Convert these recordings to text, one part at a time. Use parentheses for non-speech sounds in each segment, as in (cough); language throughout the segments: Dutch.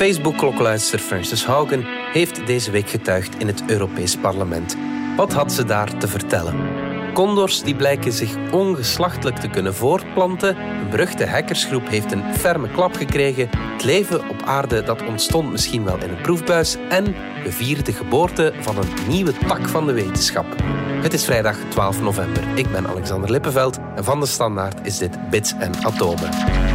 Facebook-klokkenluidster Frances Haugen heeft deze week getuigd in het Europees Parlement. Wat had ze daar te vertellen? Condors die blijken zich ongeslachtelijk te kunnen voortplanten. Een beruchte hackersgroep heeft een ferme klap gekregen. Het leven op aarde dat ontstond misschien wel in een proefbuis. En we vieren de geboorte van een nieuwe tak van de wetenschap. Het is vrijdag 12 november. Ik ben Alexander Lippenveld en van de Standaard is dit Bits en Atomen.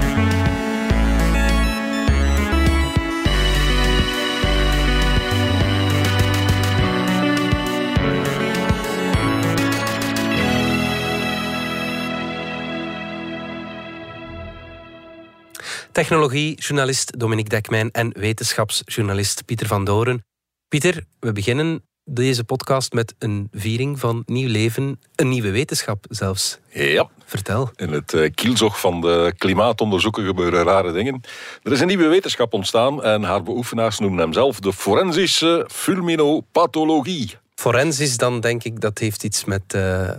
Technologiejournalist Dominique Dekmijn en wetenschapsjournalist Pieter van Doren. Pieter, we beginnen deze podcast met een viering van nieuw leven, een nieuwe wetenschap zelfs. Ja. Vertel. In het uh, kielzog van de klimaatonderzoeken gebeuren rare dingen. Er is een nieuwe wetenschap ontstaan en haar beoefenaars noemen hem zelf de forensische fulminopathologie. Forensisch, dan denk ik dat heeft iets met uh,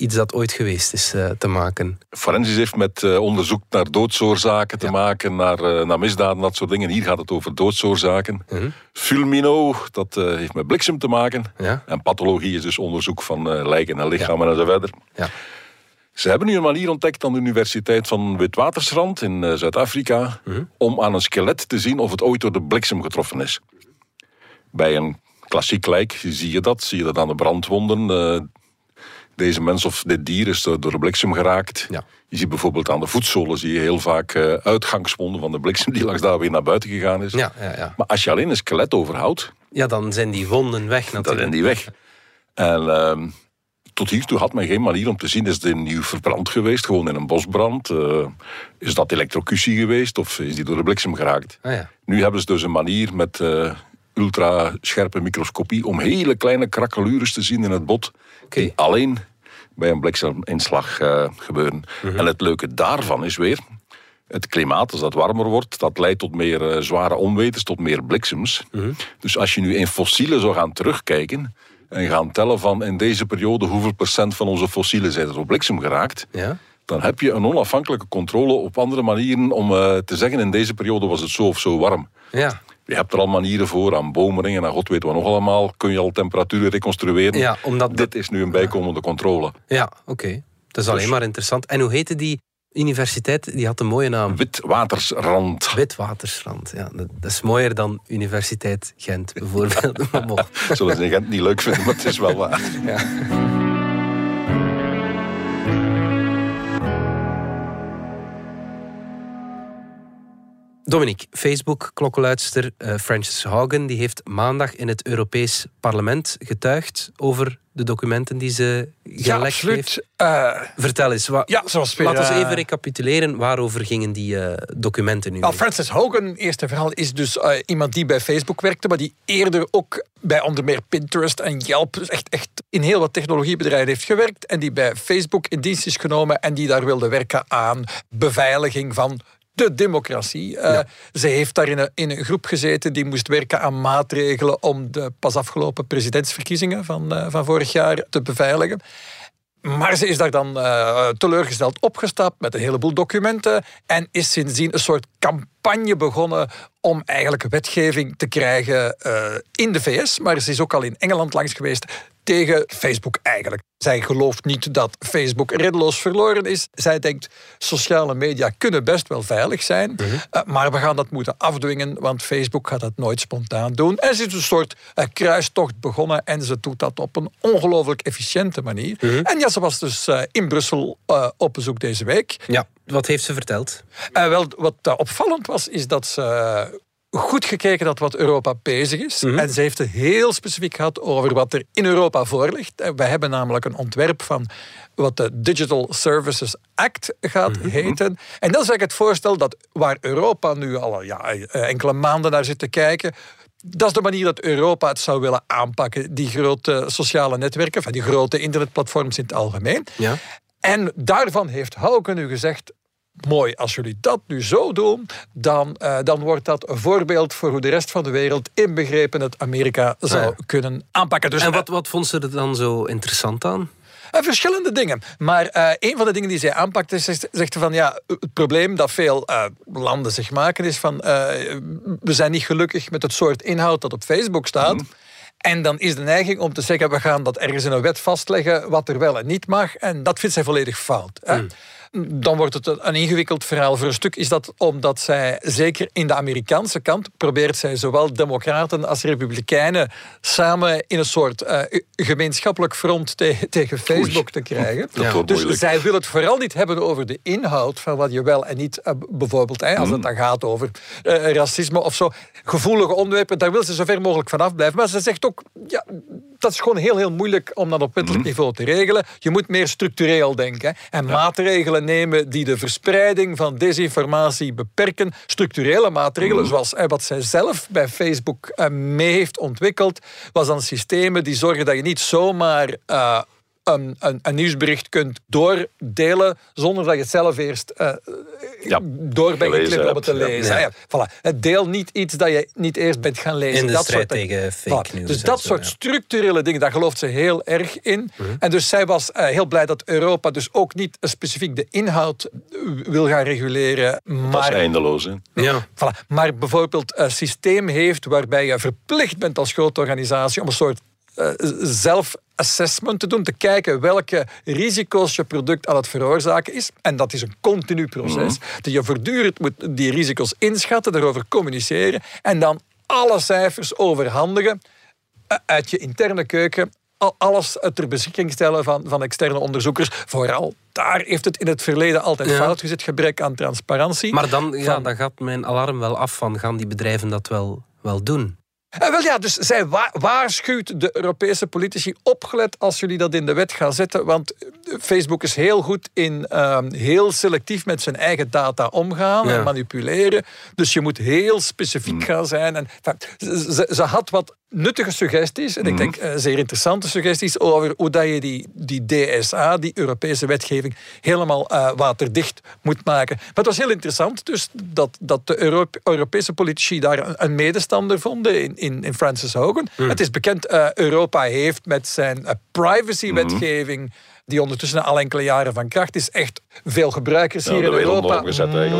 iets dat ooit geweest is uh, te maken. Forensisch heeft met uh, onderzoek naar doodsoorzaken te ja. maken, naar, uh, naar misdaden, dat soort dingen. Hier gaat het over doodsoorzaken. Mhm. Fulmino, dat heeft met bliksem te maken. Ja. En pathologie is dus onderzoek van lijken en lichamen en zo verder. Ja. Ze hebben nu een manier ontdekt aan de Universiteit van Witwatersrand in Zuid-Afrika Mhm. om aan een skelet te zien of het ooit door de bliksem getroffen is. Bij een klassiek lijk zie je dat, zie je dat aan de brandwonden eh, deze mens of dit dier is door de bliksem geraakt. Ja. Je ziet bijvoorbeeld aan de voetzolen zie je heel vaak uh, uitgangswonden van de bliksem die langs daar weer naar buiten gegaan is. Ja, ja, ja. Maar als je alleen een skelet overhoudt, ja, dan zijn die wonden weg natuurlijk. dan zijn die weg. En uh, tot hiertoe had men geen manier om te zien, is het nieuw verbrand geweest, gewoon in een bosbrand? Uh, is dat elektrocutie geweest of is die door de bliksem geraakt? Ah, ja. Nu hebben ze dus een manier met ultrascherpe microscopie om hele kleine krakkelures te zien in het bot. Okay. Die alleen bij een blikseminslag uh, gebeuren. Mhm. En het leuke daarvan is weer, het klimaat, als dat warmer wordt, dat leidt tot meer uh, zware onwetens, tot meer bliksems. -hmm. Dus als je nu in fossielen zou gaan terugkijken en gaan tellen van in deze periode hoeveel procent van onze fossielen zijn er op bliksem geraakt, ja? dan heb je een onafhankelijke controle op andere manieren om uh, te zeggen in deze periode was het zo of zo warm. Ja. Je hebt er al manieren voor, aan boomringen en god weet wat nog allemaal. Kun je al temperaturen reconstrueren. Ja, omdat Dit is nu een bijkomende controle. Ja, oké. Okay. Dat is alleen dus... maar interessant. En hoe heette die universiteit? Die had een mooie naam. Witwatersrand. Witwatersrand, ja. Dat is mooier dan Universiteit Gent, bijvoorbeeld. (laughs) Zullen ze in Gent niet leuk vinden, maar het is wel waar. Ja. Dominique, Facebook-klokkenluidster uh, Frances Haugen die heeft maandag in het Europees Parlement getuigd over de documenten die ze gelekt ja, absoluut. heeft. Uh, Vertel eens, wa- ja, zoals we, laten we uh, even recapituleren. Waarover gingen die uh, documenten nu? Well, Frances Haugen, eerste verhaal, is dus iemand die bij Facebook werkte, maar die eerder ook bij onder meer Pinterest en Yelp, dus echt, echt in heel wat technologiebedrijven heeft gewerkt en die bij Facebook in dienst is genomen en die daar wilde werken aan beveiliging van de democratie. Uh, Ja. Ze heeft daar in een, in een groep gezeten die moest werken aan maatregelen om de pas afgelopen presidentsverkiezingen van, uh, van vorig jaar te beveiligen. Maar ze is daar dan uh, teleurgesteld opgestapt met een heleboel documenten en is sindsdien een soort campagne begonnen om eigenlijk wetgeving te krijgen uh, in de VS. Maar ze is ook al in Engeland langs geweest tegen Facebook eigenlijk. Zij gelooft niet dat Facebook reddeloos verloren is. Zij denkt, sociale media kunnen best wel veilig zijn, Mhm. uh, maar we gaan dat moeten afdwingen, want Facebook gaat dat nooit spontaan doen. En ze is een soort uh, kruistocht begonnen en ze doet dat op een ongelooflijk efficiënte manier. Mhm. En ja, ze was dus in Brussel op bezoek deze week. Ja, wat heeft ze verteld? Uh, wel, wat uh, opvallend was, is dat ze goed gekeken had wat Europa bezig is. Mhm. En ze heeft het heel specifiek gehad over wat er in Europa voor ligt. Wij hebben namelijk een ontwerp van wat de Digital Services Act gaat Mhm. heten. En dat is eigenlijk het voorstel dat waar Europa nu al ja, enkele maanden naar zit te kijken... Dat is de manier dat Europa het zou willen aanpakken. Die grote sociale netwerken, van die grote internetplatforms in het algemeen. Ja. En daarvan heeft Hauke nu gezegd... Mooi, als jullie dat nu zo doen, dan, uh, dan wordt dat een voorbeeld voor hoe de rest van de wereld, inbegrepen het Amerika, zou Ah, ja. kunnen aanpakken. Dus, en wat, wat vond ze er dan zo interessant aan? Uh, verschillende dingen. Maar uh, een van de dingen die zij aanpakt is, zegt, zegt van ja, het probleem dat veel uh, landen zich maken is van we zijn niet gelukkig met het soort inhoud dat op Facebook staat. Mm. En dan is de neiging om te zeggen, we gaan dat ergens in een wet vastleggen wat er wel en niet mag. En dat vindt zij volledig fout. Hè? Mm dan wordt het een ingewikkeld verhaal. Voor een stuk is dat omdat zij, zeker in de Amerikaanse kant, probeert zij zowel democraten als republikeinen samen in een soort uh, gemeenschappelijk front te tegen Facebook te krijgen. Dus zij wil het vooral niet hebben over de inhoud van wat je wel en niet, uh, bijvoorbeeld, hè, als het mm. dan gaat over uh, racisme of zo, gevoelige onderwerpen, daar wil ze zo ver mogelijk vanaf blijven. Maar ze zegt ook, ja, dat is gewoon heel, heel moeilijk om dat op wettelijk mm. niveau te regelen. Je moet meer structureel denken en maatregelen nemen die de verspreiding van desinformatie beperken. Structurele maatregelen, mhm. zoals wat zij zelf bij Facebook eh, mee heeft ontwikkeld, was dan systemen die zorgen dat je niet zomaar uh, een, een, een, nieuwsbericht kunt doordelen zonder dat je het zelf eerst uh, ja, door bent geklikt om het te lezen. Ja. Ja, voilà. Deel niet iets dat je niet eerst bent gaan lezen. In de dat strijd soort, tegen fake news. Dus dat soort structurele dingen, daar gelooft ze heel erg in. Mhm. En dus zij was uh, heel blij dat Europa dus ook niet specifiek de inhoud wil gaan reguleren. Maar, dat is eindeloos. Hè? Ja. Voilà. Maar bijvoorbeeld een systeem heeft waarbij je verplicht bent als grote organisatie om een soort uh, zelf assessment te doen, te kijken welke risico's je product aan het veroorzaken is. En dat is een continu proces. Mm Dat je voortdurend moet die risico's inschatten, daarover communiceren en dan alle cijfers overhandigen eh, uit je interne keuken alles ter beschikking stellen van, van externe onderzoekers. Vooral daar heeft het in het verleden altijd fout gezet, gebrek aan transparantie. Maar dan, ja, dan gaat mijn alarm wel af van gaan die bedrijven dat wel, wel doen? En eh, wel ja, dus zij waarschuwt de Europese politici opgelet als jullie dat in de wet gaan zetten. Want Facebook is heel goed in ehm, heel selectief met zijn eigen data omgaan en manipuleren. Dus je moet heel specifiek mm. gaan zijn. En, ze, ze, had wat nuttige suggesties, en ik denk uh, zeer interessante suggesties, over hoe dat je die, die DSA, die Europese wetgeving, helemaal uh, waterdicht moet maken. Maar het was heel interessant dus dat, dat de Europese politici daar een, een medestander vonden in, in, in Francis Hogan. Mm. Het is bekend, uh, Europa heeft met zijn privacy-wetgeving mm die ondertussen al enkele jaren van kracht is. Echt veel gebruikers hier in Europa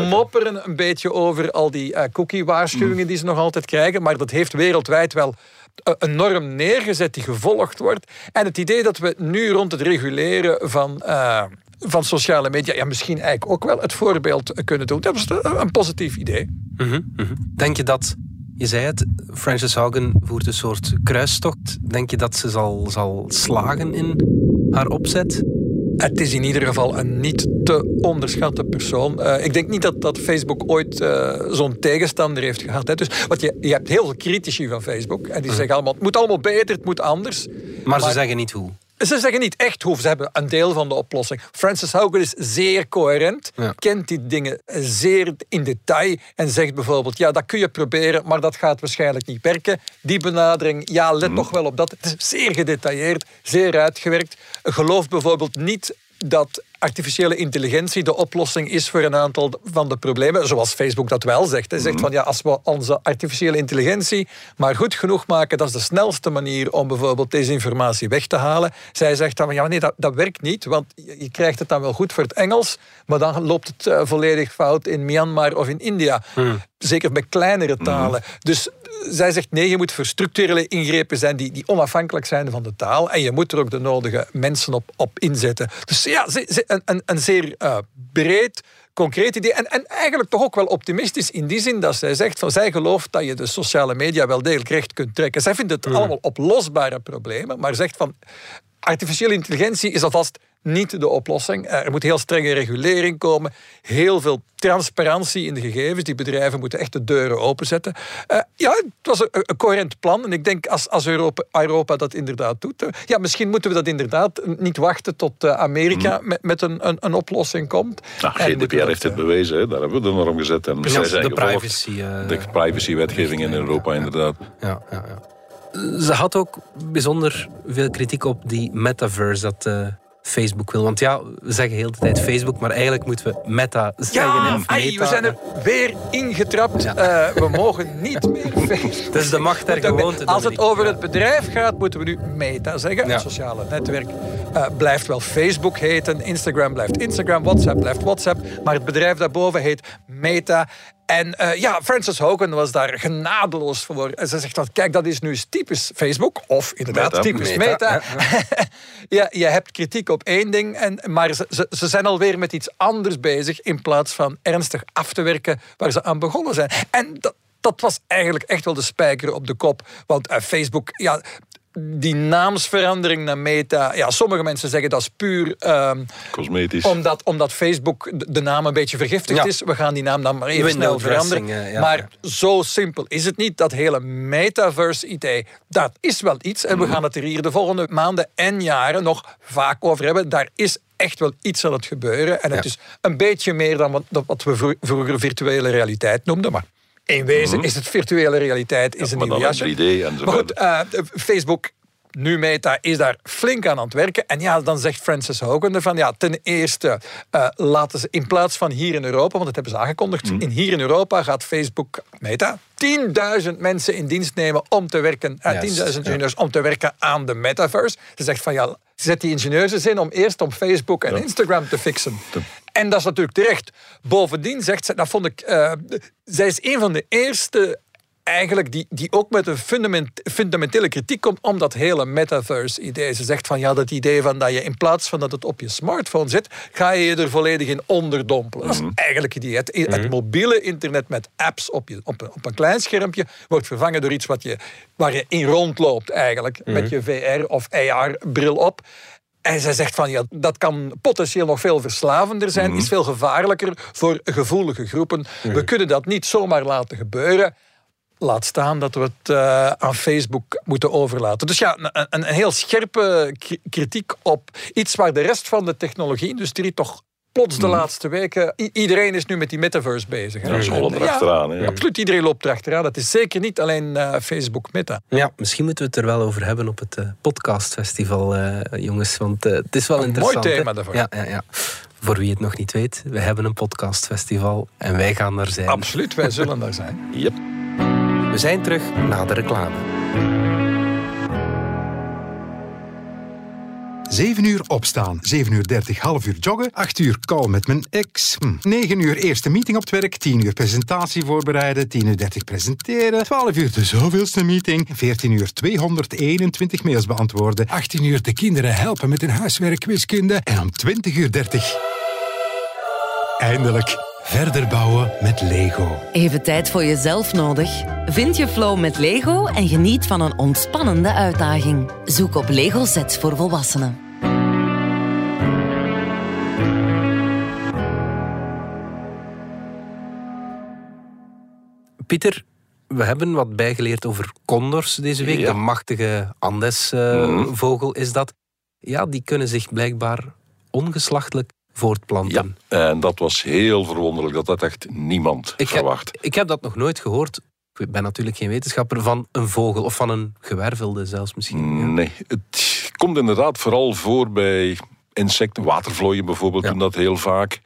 mopperen een beetje over al die uh, cookie-waarschuwingen die ze nog altijd krijgen. Maar dat heeft wereldwijd wel een norm neergezet die gevolgd wordt. En het idee dat we nu rond het reguleren van... Uh, van sociale media, ja, misschien eigenlijk ook wel het voorbeeld kunnen doen. Dat is een positief idee. Mhm, mhm. Denk je dat, je zei het, Frances Haugen voert een soort kruistocht. Denk je dat ze zal, zal slagen in haar opzet? Het is in ieder geval een niet te onderschatte persoon. Uh, ik denk niet dat, dat Facebook ooit uh, zo'n tegenstander heeft gehad. Hè. Dus, want je, je hebt heel veel critici van Facebook. En die mhm. zeggen allemaal, het moet allemaal beter, het moet anders. Maar, maar ze zeggen niet hoe. Ze zeggen niet echt hoe, ze hebben een deel van de oplossing. Francis Haugen is zeer coherent, kent die dingen zeer in detail en zegt bijvoorbeeld, ja, dat kun je proberen, maar dat gaat waarschijnlijk niet werken. Die benadering, ja, let mm. nog wel op dat. Het is zeer gedetailleerd, zeer uitgewerkt. Geloof bijvoorbeeld niet dat artificiële intelligentie de oplossing is voor een aantal van de problemen, zoals Facebook dat wel zegt. Hij zegt mhm. van ja, als we onze artificiële intelligentie maar goed genoeg maken, dat is de snelste manier om bijvoorbeeld deze informatie weg te halen. Zij zegt dan ja, nee, dat, dat werkt niet, want je krijgt het dan wel goed voor het Engels, maar dan loopt het uh, volledig fout in Myanmar of in India. Mhm. Zeker bij kleinere talen. Mhm. Dus zij zegt nee, je moet voor structurele ingrepen zijn die, die onafhankelijk zijn van de taal. En je moet er ook de nodige mensen op, op inzetten. Dus ja, een, een, een zeer uh, breed, concreet idee. En, en eigenlijk toch ook wel optimistisch in die zin dat zij zegt van zij gelooft dat je de sociale media wel degelijk recht kunt trekken. Zij vindt het mm. allemaal oplosbare problemen, maar zegt van artificiële intelligentie is alvast niet de oplossing. Eh, er moet heel strenge regulering komen, heel veel transparantie in de gegevens. Die bedrijven moeten echt de deuren openzetten. Uh, ja, het was een, een, coherent plan. En ik denk als, als Europa, Europa dat inderdaad doet. Uh, ja, misschien moeten we dat inderdaad niet wachten tot Amerika mm. met, met een, een, een, oplossing komt. Nou, GDPR heeft het bewezen, hè. daar hebben we de norm gezet. En ja, de, privacy, de privacy-wetgeving in Europa, inderdaad. Ja, ja, ja. Ze had ook bijzonder veel kritiek op die metaverse, dat Facebook wil. Want ja, we zeggen heel de tijd Facebook, maar eigenlijk moeten we Meta zeggen. Ja, of ai, meta. we zijn er weer ingetrapt. Ja. Eh, we mogen niet meer (laughs) Facebook. Is de macht der gewoonte. Als het over het bedrijf gaat, moeten we nu Meta zeggen. Ja. Het sociale netwerk eh, blijft wel Facebook heten. Instagram blijft Instagram. WhatsApp blijft WhatsApp. Maar het bedrijf daarboven heet Meta. En eh, ja, Frances Hogan was daar genadeloos voor. En ze zegt, dat, kijk, dat is nu typisch Facebook. Of inderdaad, Meta. typisch Meta, Meta. (laughs) ja, je hebt kritiek op één ding, en, maar ze, ze, ze zijn alweer met iets anders bezig in plaats van ernstig af te werken waar ze aan begonnen zijn. En dat, dat was eigenlijk echt wel de spijker op de kop. Want eh, Facebook, ja, die naamsverandering naar Meta, ja, sommige mensen zeggen dat is puur ehm, Cosmetisch. omdat, omdat Facebook de, naam een beetje vergiftigd Ja. is. We gaan die naam dan maar even Window snel veranderen. eh, ja. maar zo simpel is het niet. Dat hele metaverse-idee, dat is wel iets. En we Mhm. gaan het er hier de volgende maanden en jaren nog vaak over hebben. Daar is echt wel iets aan het gebeuren. En het Ja. is een beetje meer dan wat, dan wat we vro- vroeger virtuele realiteit noemden. Maar in wezen is het virtuele realiteit is een nieuw jasje. in 3D en zo Maar goed, eh, Facebook nu Meta is daar flink aan aan het werken. En ja, dan zegt Francis Hogan ervan, ja, ten eerste eh, laten ze in plaats van hier in Europa, want dat hebben ze aangekondigd, in hier in Europa gaat Facebook Meta 10.000 mensen in dienst nemen om te werken, eh, Juist, 10.000 ja. ingenieurs om te werken aan de metaverse. Ze zegt van ja, ze zet die ingenieurs eens in om eerst op Facebook en Instagram te fixen. En dat is natuurlijk terecht. Bovendien zegt ze, dat vond ik, eh, zij is een van de eerste eigenlijk die, die ook met een fundament, fundamentele kritiek komt om dat hele metaverse-idee. Ze zegt van ja, dat idee van dat je in plaats van dat het op je smartphone zit, ga je je er volledig in onderdompelen. Dat is eigenlijk het idee. Het, het mobiele internet met apps op, je, op, een, op een klein schermpje wordt vervangen door iets wat je, waar je in rondloopt eigenlijk, met je VR of AR-bril op. En zij zegt van ja, dat kan potentieel nog veel verslavender zijn, is veel gevaarlijker voor gevoelige groepen. We kunnen dat niet zomaar laten gebeuren. Laat staan dat we het eh, aan Facebook moeten overlaten. Dus ja, een, een, heel scherpe kritiek op iets waar de rest van de technologie-industrie toch plots de laatste weken... i- iedereen is nu met die metaverse bezig. hè. Ja, ze rollen En, erachteraan. Absoluut, iedereen loopt erachteraan. Dat is zeker niet alleen eh, Facebook Meta. Ja, misschien moeten we het er wel over hebben op het eh, podcastfestival, eh, jongens. Want het is wel Een interessant. mooi hè? thema daarvoor. Ja, ja, ja. Voor wie het nog niet weet, we hebben een podcastfestival en wij gaan er zijn. Absoluut, wij zullen daar zijn. Yep. We zijn terug na de reclame. 7 uur opstaan, 7 uur 30 half uur joggen, 8 uur call met mijn ex, hm. 9 uur eerste meeting op het werk, 10 uur presentatie voorbereiden, 10 uur 30 presenteren, 12 uur de zoveelste meeting, 14 uur 221 mails beantwoorden, 18 uur de kinderen helpen met hun huiswerk wiskunde en om 20 uur 30 eindelijk verder bouwen met Lego. Even tijd voor jezelf nodig? Vind je flow met Lego en geniet van een ontspannende uitdaging. Zoek op Lego sets voor volwassenen. Pieter, we hebben wat bijgeleerd over condors deze week. Ja. De machtige Andes-vogel is dat. Ja, die kunnen zich blijkbaar ongeslachtelijk Ja, voortplanten. en dat was heel verwonderlijk. Dat had echt niemand Ik heb, verwacht. ik heb dat nog nooit gehoord. Ik ben natuurlijk geen wetenschapper van een vogel of van een gewervelde zelfs misschien. Ja. Nee, het komt inderdaad vooral voor bij insecten. Watervlooien bijvoorbeeld Ja. doen dat heel vaak.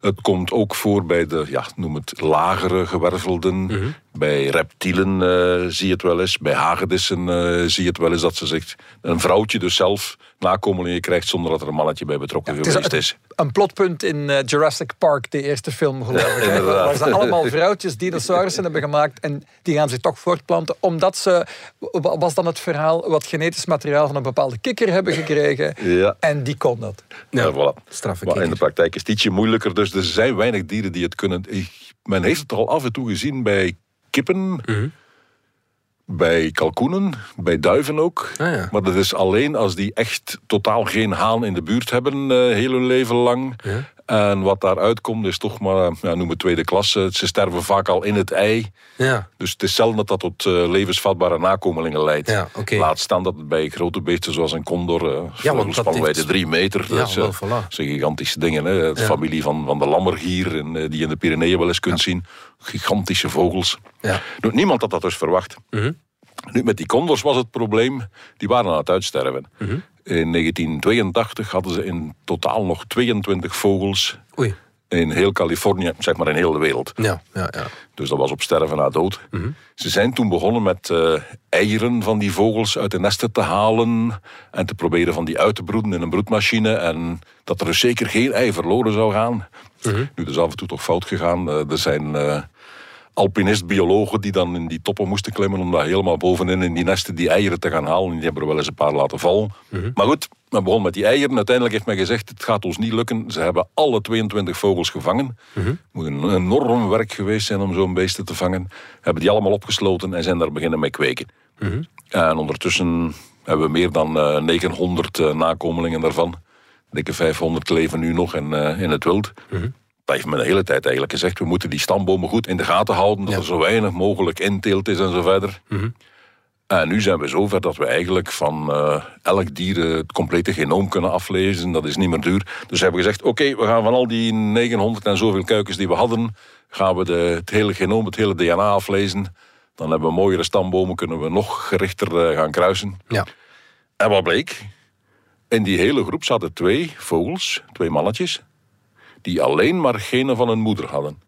Het komt ook voor bij de, ja, noem het, lagere gewervelden. Mhm. Bij reptielen eh, zie je het wel eens. Bij hagedissen eh, zie je het wel eens dat ze zegt... een vrouwtje dus zelf nakomelingen krijgt... zonder dat er een mannetje bij betrokken is geweest een, is. een plotpunt in eh, Jurassic Park, de eerste film geloof ik. inderdaad. waar ze allemaal vrouwtjes dinosaurussen hebben gemaakt en die gaan zich toch voortplanten omdat ze, wa- was dan het verhaal, wat genetisch materiaal van een bepaalde kikker hebben gekregen Ja. en die kon dat. Ja, voilà. straffe Maar in de praktijk is het ietsje moeilijker. Dus er zijn weinig dieren die het kunnen. Ik- Men heeft het al af en toe gezien bij kippen, Mhm. bij kalkoenen, bij duiven ook. Ah, ja. Maar dat is alleen als die echt totaal geen haan in de buurt hebben, eh, heel hun leven lang. Ja. En wat daaruit komt is toch maar, ja, noem het tweede klasse. Ze sterven vaak al in het ei. Ja, Dus het is zelden dat dat tot eh, levensvatbare nakomelingen leidt. Ja. Laat staan dat het bij grote beesten zoals een condor... eh Ja, bij de drie meter. Ja, dat eh, voilà. zijn gigantische dingen. Hè. De familie van, van de lammergier, en, eh, die je in de Pyreneeën wel eens kunt zien. Gigantische vogels. Niemand had dat dus verwacht. Mhm. Nu, met die condors was het probleem, die waren aan het uitsterven. Mhm. In 1982 hadden ze in totaal nog 22 vogels Oei. in heel Californië, zeg maar in heel de wereld. Ja, ja, ja. Dus dat was op sterven na dood. Ze zijn toen begonnen met eh, eieren van die vogels uit de nesten te halen en te proberen van die uit te broeden in een broedmachine. En dat er dus zeker geen ei verloren zou gaan. Nu, dat is af en toe toch fout gegaan. Eh, er zijn eh, alpinist-biologen die dan in die toppen moesten klimmen om daar helemaal bovenin in die nesten die eieren te gaan halen. En die hebben er wel eens een paar laten vallen. Maar goed, men begon met die eieren. Uiteindelijk heeft men gezegd, het gaat ons niet lukken. Ze hebben alle 22 vogels gevangen. Het moet een enorm werk geweest zijn om zo'n beesten te vangen. Hebben die allemaal opgesloten en zijn daar beginnen mee kweken. En ondertussen hebben we meer dan eh, 900 eh, nakomelingen daarvan. Dikke 500 leven nu nog in, eh, in het wild. Dat heeft men de hele tijd eigenlijk gezegd. We moeten die stambomen goed in de gaten houden. Dat er zo weinig mogelijk inteelt is en zo verder. En nu zijn we zover dat we eigenlijk van eh, elk dier het complete genoom kunnen aflezen. Dat is niet meer duur. Dus hebben we gezegd, oké, we gaan van al die 900 en zoveel kuikens die we hadden... gaan we de, het hele genoom, het hele DNA aflezen. Dan hebben we mooiere stambomen, kunnen we nog gerichter eh, gaan kruisen. ja. En wat bleek? In die hele groep zaten twee vogels, twee mannetjes... die alleen maar genen van hun moeder hadden.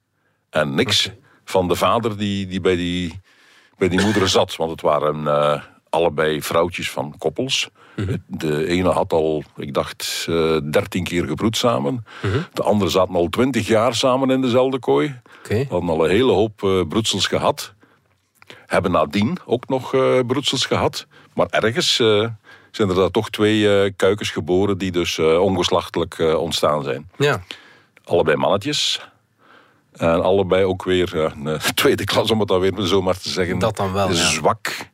En niks van de vader die, die, bij, die bij die moeder (laughs) zat. Want het waren eh, allebei vrouwtjes van koppels. De ene had al, ik dacht, eh, dertien keer gebroed samen. De andere zaten al twintig jaar samen in dezelfde kooi. Hadden al een hele hoop eh, broedsels gehad. Hebben nadien ook nog broedsels gehad. Maar ergens zijn er daar toch twee kuikens geboren die dus ongeslachtelijk ontstaan zijn. Ja. Allebei mannetjes. En allebei ook weer ja, een (laughs) tweede klas, om het dan weer zo maar te zeggen. Dat dan wel, ja. Zwak.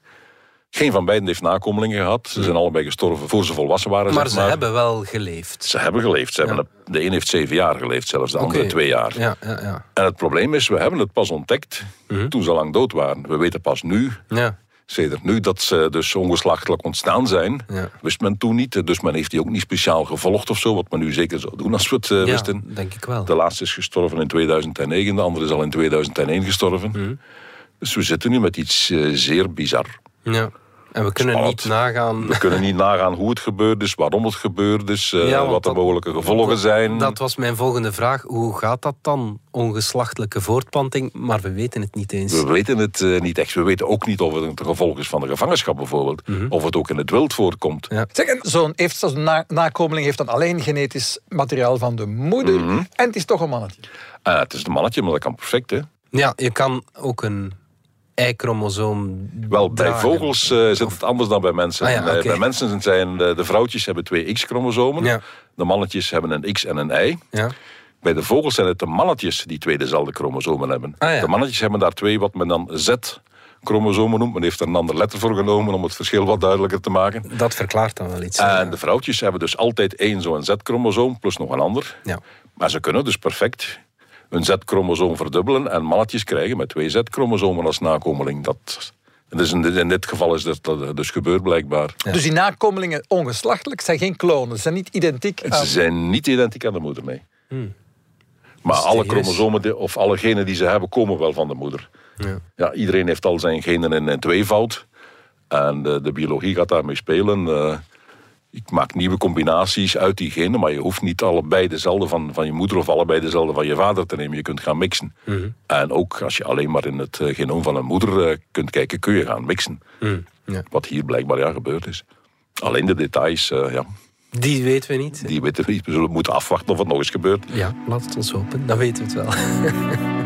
Geen van beiden heeft nakomelingen gehad. Ze zijn allebei gestorven voor ze volwassen waren. Maar zeg ze hebben wel geleefd. Ze hebben geleefd. Ze hebben de een heeft zeven jaar geleefd, zelfs de andere twee jaar. Ja, ja, ja. En het probleem is, we hebben het pas ontdekt Mhm. toen ze lang dood waren. We weten pas nu, ja. Sedert nu, dat ze dus ongeslachtelijk ontstaan zijn. Ja. Wist men toen niet. Dus men heeft die ook niet speciaal gevolgd of zo. Wat men nu zeker zou doen als we het eh, Ja, wisten. denk ik wel. De laatste is gestorven in 2009, de andere is al in 2001 gestorven. Mhm. Dus we zitten nu met iets eh, zeer bizar. Ja. En we kunnen Spannend. niet nagaan... We kunnen niet nagaan hoe het gebeurd is, waarom het gebeurd is, eh, Ja, wat de dat- mogelijke gevolgen zijn. Dat was mijn volgende vraag. Hoe gaat dat dan? Ongeslachtelijke voortplanting, maar we weten het niet eens. We weten het eh, niet echt. We weten ook niet of het een gevolg is van de gevangenschap bijvoorbeeld. Of het ook in het wild voorkomt. Mhm. Ja. Zeg, en zo'n heeft zo'n na- nakomeling heeft dan alleen genetisch materiaal van de moeder. Mhm. En het is toch een mannetje. Ah, het is een mannetje, maar dat kan perfect. Hè? Ja, je kan ook een Y-chromosoom Wel, bij dragen. vogels eh, zit het anders dan bij mensen. Ah ja, Eh. Bij mensen zijn de, de vrouwtjes hebben twee X-chromosomen. Ja. De mannetjes hebben een X en een Y. Ja. Bij de vogels zijn het de mannetjes die twee dezelfde chromosomen hebben. Ah. De mannetjes hebben daar twee wat men dan Z-chromosomen noemt. Men heeft er een ander letter voor genomen om het verschil wat duidelijker te maken. Dat verklaart dan wel iets. En de vrouwtjes hebben dus altijd één zo'n Z-chromosoom plus nog een ander. Ja. Maar ze kunnen dus perfect een Z-chromosoom verdubbelen en mannetjes krijgen met twee Z-chromosomen als nakomeling. Dat, dus in, dit, in dit geval is dat, dat dus gebeurd blijkbaar. Dus die nakomelingen ongeslachtelijk zijn geen klonen. Ze zijn niet identiek aan... Ze zijn niet identiek aan de moeder, nee. Maar alle Mysterieus. chromosomen of alle genen die ze hebben, komen wel van de moeder. Ja. Ja, iedereen heeft al zijn genen in, in tweevoud. En de, de biologie gaat daarmee spelen. Ik maak nieuwe combinaties uit die genen, maar je hoeft niet allebei dezelfde van, van je moeder of allebei dezelfde van je vader te nemen. Je kunt gaan mixen. En ook als je alleen maar in het eh, genoom van een moeder eh, kunt kijken, kun je gaan mixen. Ja. Wat hier blijkbaar ja, gebeurd is. Alleen de details, eh, ja, Die weten we niet. die weten we niet. We zullen moeten afwachten of het nog eens gebeurt. Ja, laat het ons hopen. Dan weten we het wel. (laughs)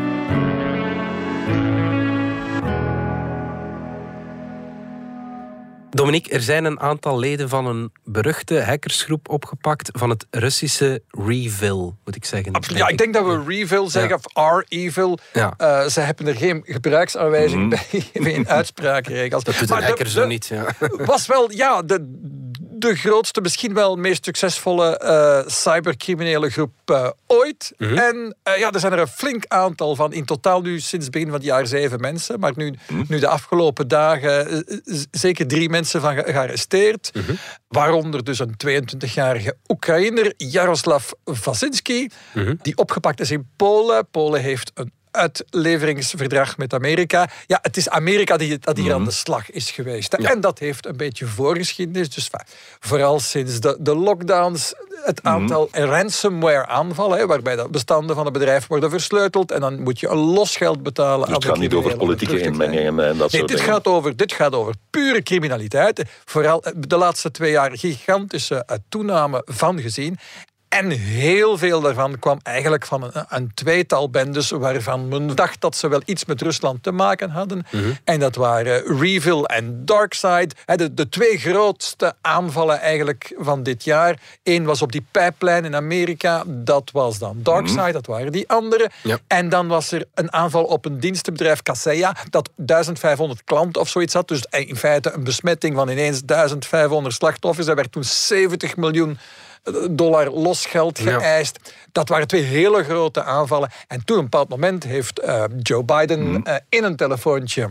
Dominique, er zijn een aantal leden van een beruchte hackersgroep opgepakt van het Russische Revil, moet ik zeggen. Ja, ik denk dat we Revil zeggen, of R-Evil. Ja. Eh, ze hebben er geen gebruiksaanwijzing bij, (laughs) geen uitspraakregels. Dat doet Maar een de- hacker zo de- niet. Ja. was wel ja, de, de grootste, misschien wel meest succesvolle eh, cybercriminele groep eh, ooit. Mhm. En eh, ja, er zijn er een flink aantal van. In totaal nu sinds het begin van het jaar zeven mensen. Maar nu, Mhm. nu de afgelopen dagen zeker drie mensen van ge- gearresteerd. Mhm. Waaronder dus een 22-jarige Oekraïner, Jaroslav Vasinski. Die opgepakt is in Polen. Polen heeft een uitleveringsverdrag met Amerika. Ja, het is Amerika die, dat hier Mhm. aan de slag is geweest. En dat heeft een beetje voorgeschiedenis. Dus vooral sinds de, de lockdowns, het Mhm. aantal ransomware-aanvallen, waarbij de bestanden van het bedrijf worden versleuteld en dan moet je een losgeld betalen Dus het gaat niet over politieke inmengingen en dat Nee, soort dit dingen. gaat, over, dit gaat over pure criminaliteit. Vooral eh, de laatste twee jaar gigantische eh, toename van gezien. En heel veel daarvan kwam eigenlijk van een, een tweetal bendes waarvan men dacht dat ze wel iets met Rusland te maken hadden. En dat waren Revil en Darkside. De, de twee grootste aanvallen eigenlijk van dit jaar. Eén was op die pijplijn in Amerika. Dat was dan Darkside, dat waren die andere. Ja. En dan was er een aanval op een dienstenbedrijf Kaseya, dat 1500 klanten of zoiets had. Dus in feite een besmetting van ineens 1500 slachtoffers. Er werd toen 70 miljoen dollar losgeld Ja. geëist. Dat waren twee hele grote aanvallen. En toen, op een bepaald moment, heeft eh, Joe Biden eh, in een telefoontje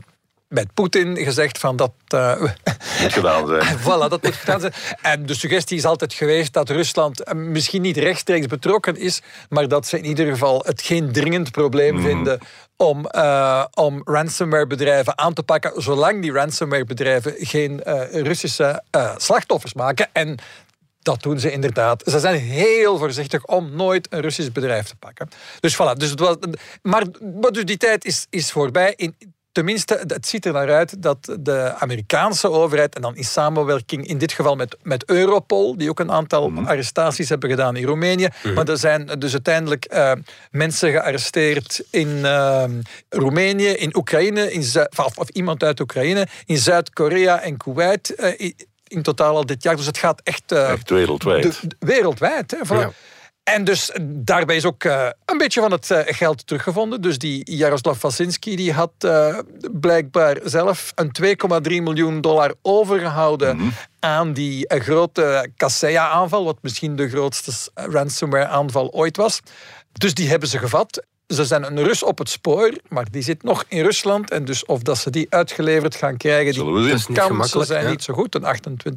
met Poetin gezegd van dat... eh, Moet gedaan zijn. (laughs) Voilà, dat moet gedaan zijn. En de suggestie is altijd geweest dat Rusland misschien niet rechtstreeks betrokken is, maar dat ze in ieder geval het geen dringend probleem vinden om, eh, om ransomware-bedrijven aan te pakken, zolang die ransomware-bedrijven geen Russische slachtoffers maken. En dat doen ze inderdaad. Ze zijn heel voorzichtig om nooit een Russisch bedrijf te pakken. Dus voilà. Dus het was, maar maar dus die tijd is, is voorbij. In, tenminste, het ziet er naar uit dat de Amerikaanse overheid, en dan in samenwerking in dit geval met, met Europol, die ook een aantal arrestaties hebben gedaan in Roemenië. Maar er zijn dus uiteindelijk eh, mensen gearresteerd in eh, Roemenië, in Oekraïne, in of iemand uit Oekraïne, in Zuid-Korea en Kuwait. eh, in, totaal al dit jaar. Dus het gaat echt, eh, Echt wereldwijd. de- de- wereldwijd. Hè, voilà. Ja. En dus daarbij is ook eh, een beetje van het eh, geld teruggevonden. Dus die Jaroslav Wasinski die had eh, blijkbaar zelf een 2,3 miljoen dollar overgehouden aan die eh, grote Kaseya-aanval, wat misschien de grootste eh, ransomware-aanval ooit was. Dus die hebben ze gevat. Ze zijn een Rus op het spoor, maar die zit nog in Rusland. En dus of dat ze die uitgeleverd gaan krijgen, Zullen we die niet kansen gemakkelijk, zijn ja. niet zo goed. Een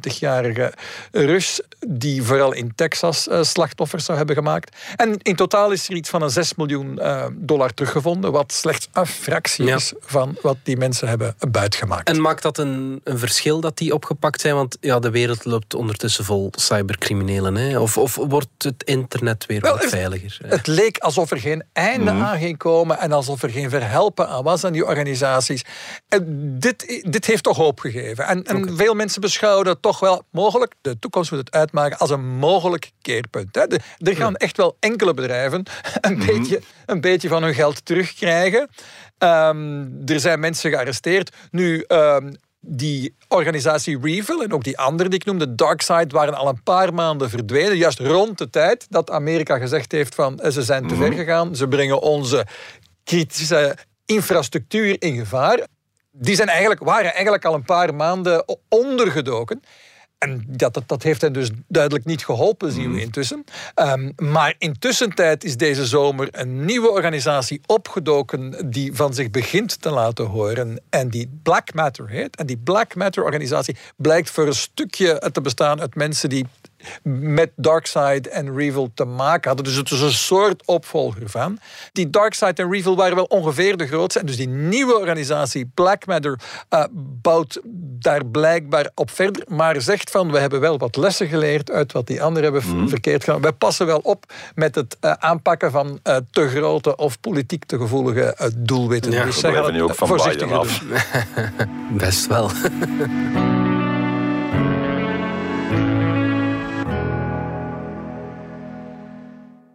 28-jarige Rus die vooral in Texas eh, slachtoffers zou hebben gemaakt. En in totaal is er iets van een 6 miljoen eh, dollar teruggevonden, wat slechts een fractie Ja. is van wat die mensen hebben buitgemaakt. En maakt dat een, een verschil dat die opgepakt zijn? Want ja, de wereld loopt ondertussen vol cybercriminelen. Hè? Of, of wordt het internet weer Wel, wat veiliger? Het leek alsof er geen einde ging komen en alsof er geen verhelpen aan was aan die organisaties. En dit, dit heeft toch hoop gegeven. En, en veel mensen beschouwen het toch wel mogelijk, de toekomst moet het uitmaken, als een mogelijk keerpunt. Hè. De- er gaan echt wel enkele bedrijven (laughs) een, beetje, een beetje van hun geld terugkrijgen. Ehm, er zijn mensen gearresteerd. Nu, ehm, die organisatie Revil en ook die andere die ik noemde, Darkside, waren al een paar maanden verdwenen. Juist rond de tijd dat Amerika gezegd heeft van eh, ze zijn te ver gegaan. Ze brengen onze kritische infrastructuur in gevaar. Die zijn eigenlijk, waren eigenlijk al een paar maanden ondergedoken. En dat, dat, dat heeft hen dus duidelijk niet geholpen, zien we intussen. Ehm, maar intussen tijd is deze zomer een nieuwe organisatie opgedoken die van zich begint te laten horen en die Black Matter heet. En die Black Matter organisatie blijkt voor een stukje te bestaan uit mensen die met Darkseid en Revil te maken hadden. Dus het is een soort opvolger van. Die Darkseid en Revil waren wel ongeveer de grootste. En dus die nieuwe organisatie Black Matter eh, bouwt daar blijkbaar op verder. Maar zegt van, we hebben wel wat lessen geleerd uit wat die anderen hebben Mhm. verkeerd gedaan. Wij passen wel op met het eh, aanpakken van eh, te grote of politiek te gevoelige doelwitten. Ja, dus We nu ook van voorzichtiger Biden af. (laughs) (laughs) Best wel. (laughs)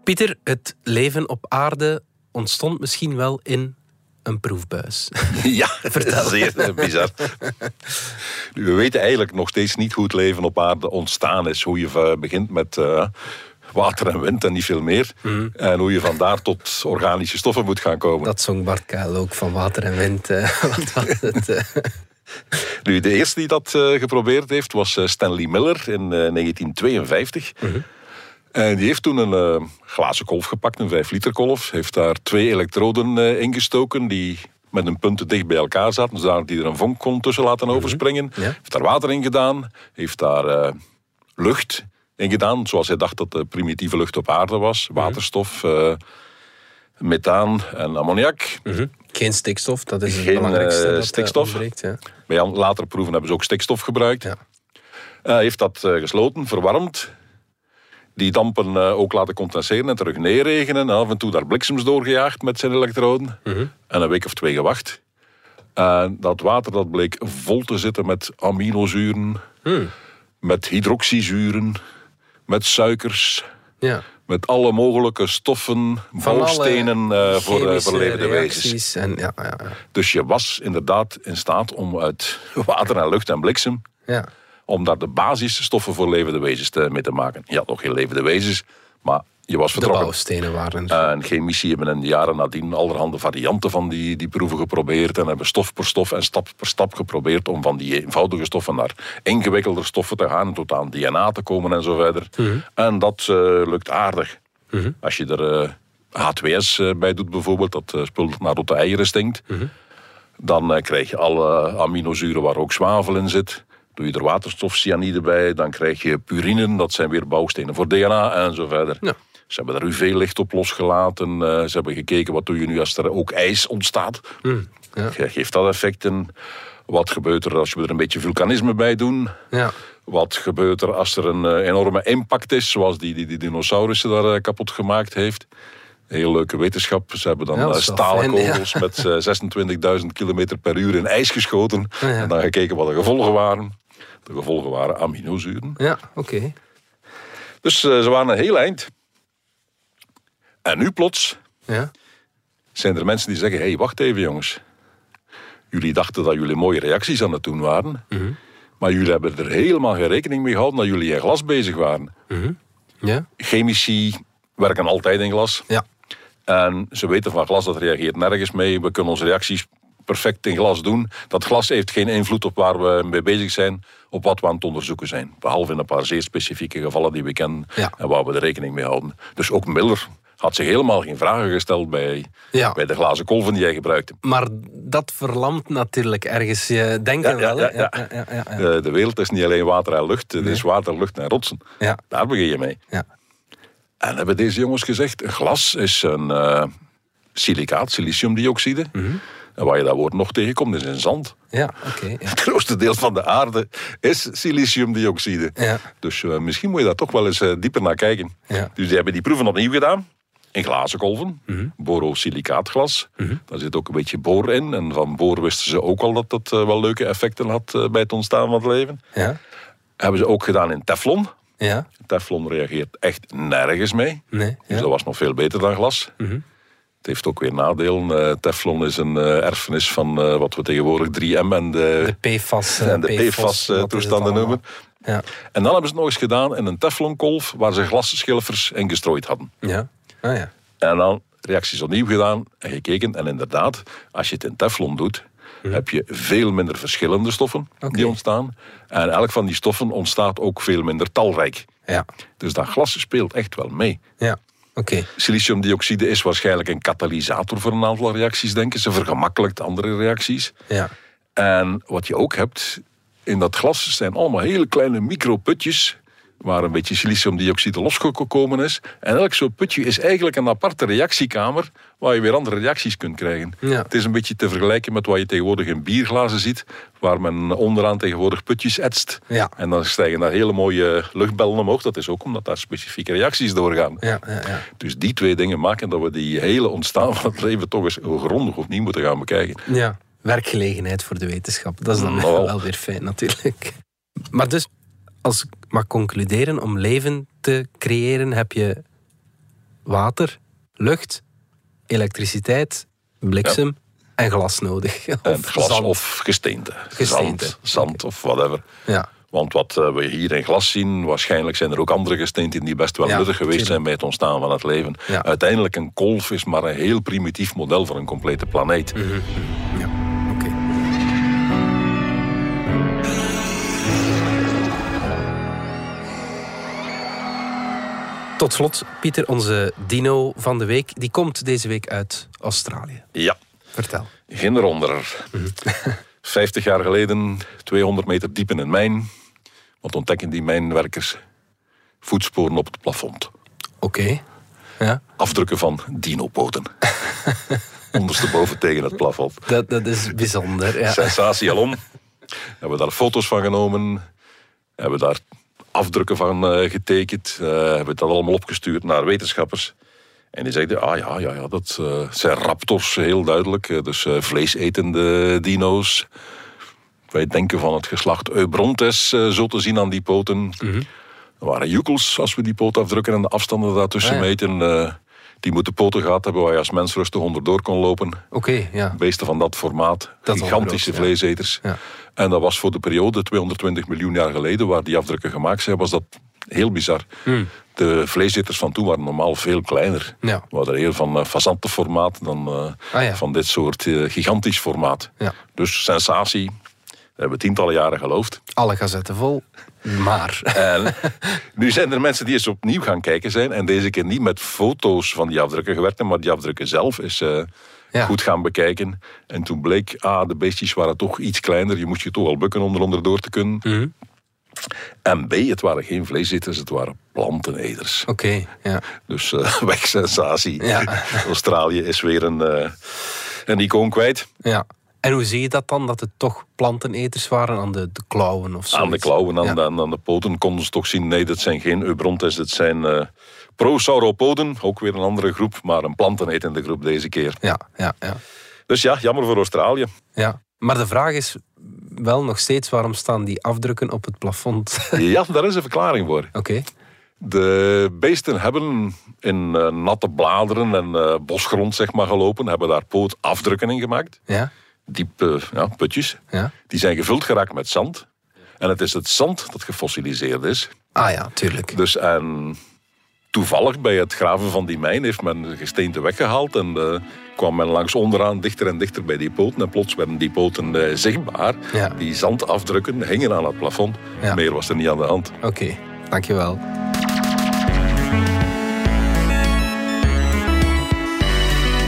Pieter, het leven op aarde ontstond misschien wel in een proefbuis. (laughs) Ja, (laughs) zeer eh, bizar. We weten eigenlijk nog steeds niet hoe het leven op aarde ontstaan is. Hoe je begint met eh, water en wind en niet veel meer. En hoe je vandaar tot organische stoffen moet gaan komen. Dat zong Bart Kuil ook van water en wind. eh, (laughs) wat was het? Nu, de eerste die dat geprobeerd heeft was Stanley Miller in eh, 1952. En die heeft toen een eh, glazen kolf gepakt, een 5 liter kolf. Heeft daar twee elektroden eh, ingestoken die met een punten dicht bij elkaar zaten. Zodat hij er een vonk kon tussen laten overspringen. Ja. Heeft daar water in gedaan. Heeft daar eh, lucht in gedaan. Zoals hij dacht dat de primitieve lucht op aarde was. Waterstof. eh, methaan en ammoniak. Geen stikstof, dat is het Geen, belangrijkste. dat, stikstof. ja. Bij latere proeven hebben ze ook stikstof gebruikt. Ja. Heeft dat gesloten, verwarmd. Die dampen eh, ook laten condenseren en terug neerregenen. En af en toe daar bliksems doorgejaagd met zijn elektroden. En een week of twee gewacht. En dat water dat bleek vol te zitten met aminozuren, met hydroxyzuren, met suikers, ja. met alle mogelijke stoffen, Van bouwstenen eh, voor, eh, chemische voor levende wezens. En, ja, ja, ja. Dus je was inderdaad in staat om uit water en lucht en bliksem ja. Om daar de basisstoffen voor levende wezens te, mee te maken. Je had nog geen levende wezens, maar je was De vertrokken. bouwstenen waren er. En chemici hebben in de jaren nadien allerhande varianten van die, die proeven geprobeerd en hebben stof per stof en stap per stap geprobeerd om van die eenvoudige stoffen naar ingewikkelder stoffen te gaan en tot aan DNA te komen en zo verder. En dat eh, lukt aardig. Als je er eh, H2S eh, bij doet bijvoorbeeld, dat eh, spul naar rotte eieren stinkt, dan eh, krijg je alle aminozuren waar ook zwavel in zit. Doe je er waterstofcyanide bij, dan krijg je purinen, dat zijn weer bouwstenen voor DNA en zo verder. Ja. Ze hebben er UV-licht op losgelaten. eh, ze hebben gekeken wat doe je nu als er ook ijs ontstaat. ja. Ge- Geeft dat effecten? Wat gebeurt er als we er een beetje vulkanisme bij doen? Ja. Wat gebeurt er als er een eh, enorme impact is, zoals die, die, die dinosaurussen daar eh, kapot gemaakt heeft? Heel leuke wetenschap. Ze hebben dan Ja, stalen ja. kogels met eh, (laughs) 26.000 km per uur in ijs geschoten. ja. En dan gekeken wat de gevolgen waren. De gevolgen waren aminozuren. Ja, oké. Dus eh, ze waren een heel eind. En nu plots Ja. zijn er mensen die zeggen: hé, hey, wacht even jongens. Jullie dachten dat jullie mooie reacties aan het doen waren. Maar jullie hebben er helemaal geen rekening mee gehouden dat jullie in glas bezig waren. Ja. Chemici werken altijd in glas. Ja. En ze weten van glas, dat reageert nergens mee. We kunnen onze reacties perfect in glas doen. Dat glas heeft geen invloed op waar we mee bezig zijn, op wat we aan het onderzoeken zijn. Behalve in een paar zeer specifieke gevallen die we kennen Ja. en waar we er rekening mee houden. Dus ook Miller had zich helemaal geen vragen gesteld bij, Ja. bij de glazen kolven die hij gebruikte. Maar dat verlamt natuurlijk ergens je denken Ja, wel. ja, ja. ja, ja, ja. De, de wereld is niet alleen water en lucht, het is water, lucht en rotsen. Ja. Daar begin je mee. Ja. En hebben deze jongens gezegd, glas is een eh, silicaat, siliciumdioxide. Mhm. En waar je dat woord nog tegenkomt, is in zand. Ja, oké. ja. Het grootste deel van de aarde is siliciumdioxide. Ja. Dus eh, misschien moet je daar toch wel eens eh, dieper naar kijken. Ja. Dus die hebben die proeven opnieuw gedaan. In glazen kolven, Mhm. borosilicaatglas. Daar zit ook een beetje boor in. En van boor wisten ze ook al dat dat eh, wel leuke effecten had bij het ontstaan van het leven. Ja. Hebben ze ook gedaan in teflon. Ja. Teflon reageert echt nergens mee. Nee. Dus Ja. Mhm. dat was nog veel beter dan glas. Het heeft ook weer nadelen. Eh, teflon is een eh, erfenis van eh, wat we tegenwoordig 3M en de, De PFAS. en de het PFAS-toestanden allemaal? noemen. Ja. En dan hebben ze het nog eens gedaan in een teflonkolf waar ze glasschilfers in gestrooid hadden. Ja. Ah ja. En dan reacties opnieuw gedaan en gekeken. En inderdaad, als je het in teflon doet, heb je veel minder verschillende stoffen die ontstaan. En elk van die stoffen ontstaat ook veel minder talrijk. Ja. Dus dat glas speelt echt wel mee. Ja. Siliciumdioxide is waarschijnlijk een katalysator voor een aantal reacties, denken ze. Vergemakkelijkt andere reacties. Ja. En wat je ook hebt, in dat glas zijn allemaal hele kleine microputjes waar een beetje siliciumdioxide losgekomen is. En elk zo'n putje is eigenlijk een aparte reactiekamer waar je weer andere reacties kunt krijgen. Ja. Het is een beetje te vergelijken met wat je tegenwoordig in bierglazen ziet, waar men onderaan tegenwoordig putjes etst. Ja. En dan stijgen daar hele mooie luchtbellen omhoog. Dat is ook omdat daar specifieke reacties doorgaan. Ja. Ja. ja. Dus die twee dingen maken dat we die hele ontstaan van het leven toch eens grondig opnieuw moeten gaan bekijken. Ja, werkgelegenheid voor de wetenschap. Dat is dan Nou. wel weer fijn natuurlijk. Maar dus, als ik mag concluderen, om leven te creëren heb je water, lucht, elektriciteit, bliksem en glas nodig. En (laughs) glas zand. of gesteente. Gesteente. Zand, zand of whatever. Ja, Want wat eh, we hier in glas zien, waarschijnlijk zijn er ook andere gesteenten die best wel Ja, nuttig geweest zijn bij het ontstaan van het leven. Ja. Uiteindelijk een kolf is maar een heel primitief model van een complete planeet. Mhm. ja. Tot slot, Pieter, onze dino van de week. Die komt deze week uit Australië. Ja, Vertel. geen ronderer. 50 jaar geleden, 200 meter diep in een mijn. Wat ontdekken die mijnwerkers? Voetsporen op het plafond. Oké. Ja. Afdrukken van dinopoten. (laughs) Ondersteboven tegen het plafond. Dat, dat is bijzonder. Ja. Sensatie alom. Hebben daar foto's van genomen. Hebben daar afdrukken van eh, getekend. eh, hebben dat allemaal opgestuurd naar wetenschappers. En die zeiden, ah ja, ja, ja dat eh, zijn raptors, heel duidelijk. Dus vleesetende dino's. Wij denken van het geslacht Eubrontes, zo te zien aan die poten. Er waren joekels als we die poot afdrukken en de afstanden daartussen Ah, ja. meten. Eh, die moeten poten gehad hebben waar je als mens rustig onderdoor kon lopen. Oké, ja. Beesten van dat formaat, Dat gigantische vleeseters. Ja. En dat was voor de periode 220 miljoen jaar geleden, waar die afdrukken gemaakt zijn, was dat heel bizar. De vleeseters van toen waren normaal veel kleiner. Hmm. Ja. We hadden heel van uh, fazantenformaat dan eh, Ah, ja. van dit soort eh, gigantisch formaat. Ja. Dus sensatie. Dat hebben we tientallen jaren geloofd. Alle gazetten vol. Maar. (laughs) En nu zijn er mensen die eens opnieuw gaan kijken zijn. En deze keer niet met foto's van die afdrukken gewerkt hebben, maar die afdrukken zelf is eh, Ja. goed gaan bekijken. En toen bleek, ah, de beestjes waren toch iets kleiner. Je moest je toch wel bukken om er onderdoor te kunnen. Mhm. En B, het waren geen vleeseters, het waren planteneters. Oké, ja. Dus eh (laughs) wegsensatie. Ja. Australië is weer een, eh, een icoon kwijt. ja. En hoe zie je dat dan? Dat het toch planteneters waren aan de, de klauwen of zo? Aan de klauwen, aan, Ja. de, aan de poten konden ze toch zien... nee, dat zijn geen Eubrontes, dat zijn eh prosauropoden. Ook weer een andere groep, maar een plantenetende groep deze keer. Ja, ja, ja. Dus ja, jammer voor Australië. ja. Maar de vraag is wel nog steeds waarom staan die afdrukken op het plafond? (laughs) Ja, daar is een verklaring voor. Oké. De beesten hebben in eh, natte bladeren en eh, bosgrond zeg maar, gelopen, hebben daar pootafdrukken in gemaakt. Ja, Diepe ja, putjes. ja. Die zijn gevuld geraakt met zand. En het is het zand dat gefossiliseerd is. Ah ja, tuurlijk. Dus en toevallig bij het graven van die mijn heeft men gesteente weggehaald en eh, kwam men langs onderaan dichter en dichter bij die poten. En plots werden die poten eh, zichtbaar. Ja. Die zandafdrukken hingen aan het plafond. Meer was er niet aan de hand. Oké, dankjewel.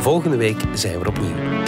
Volgende week zijn we opnieuw.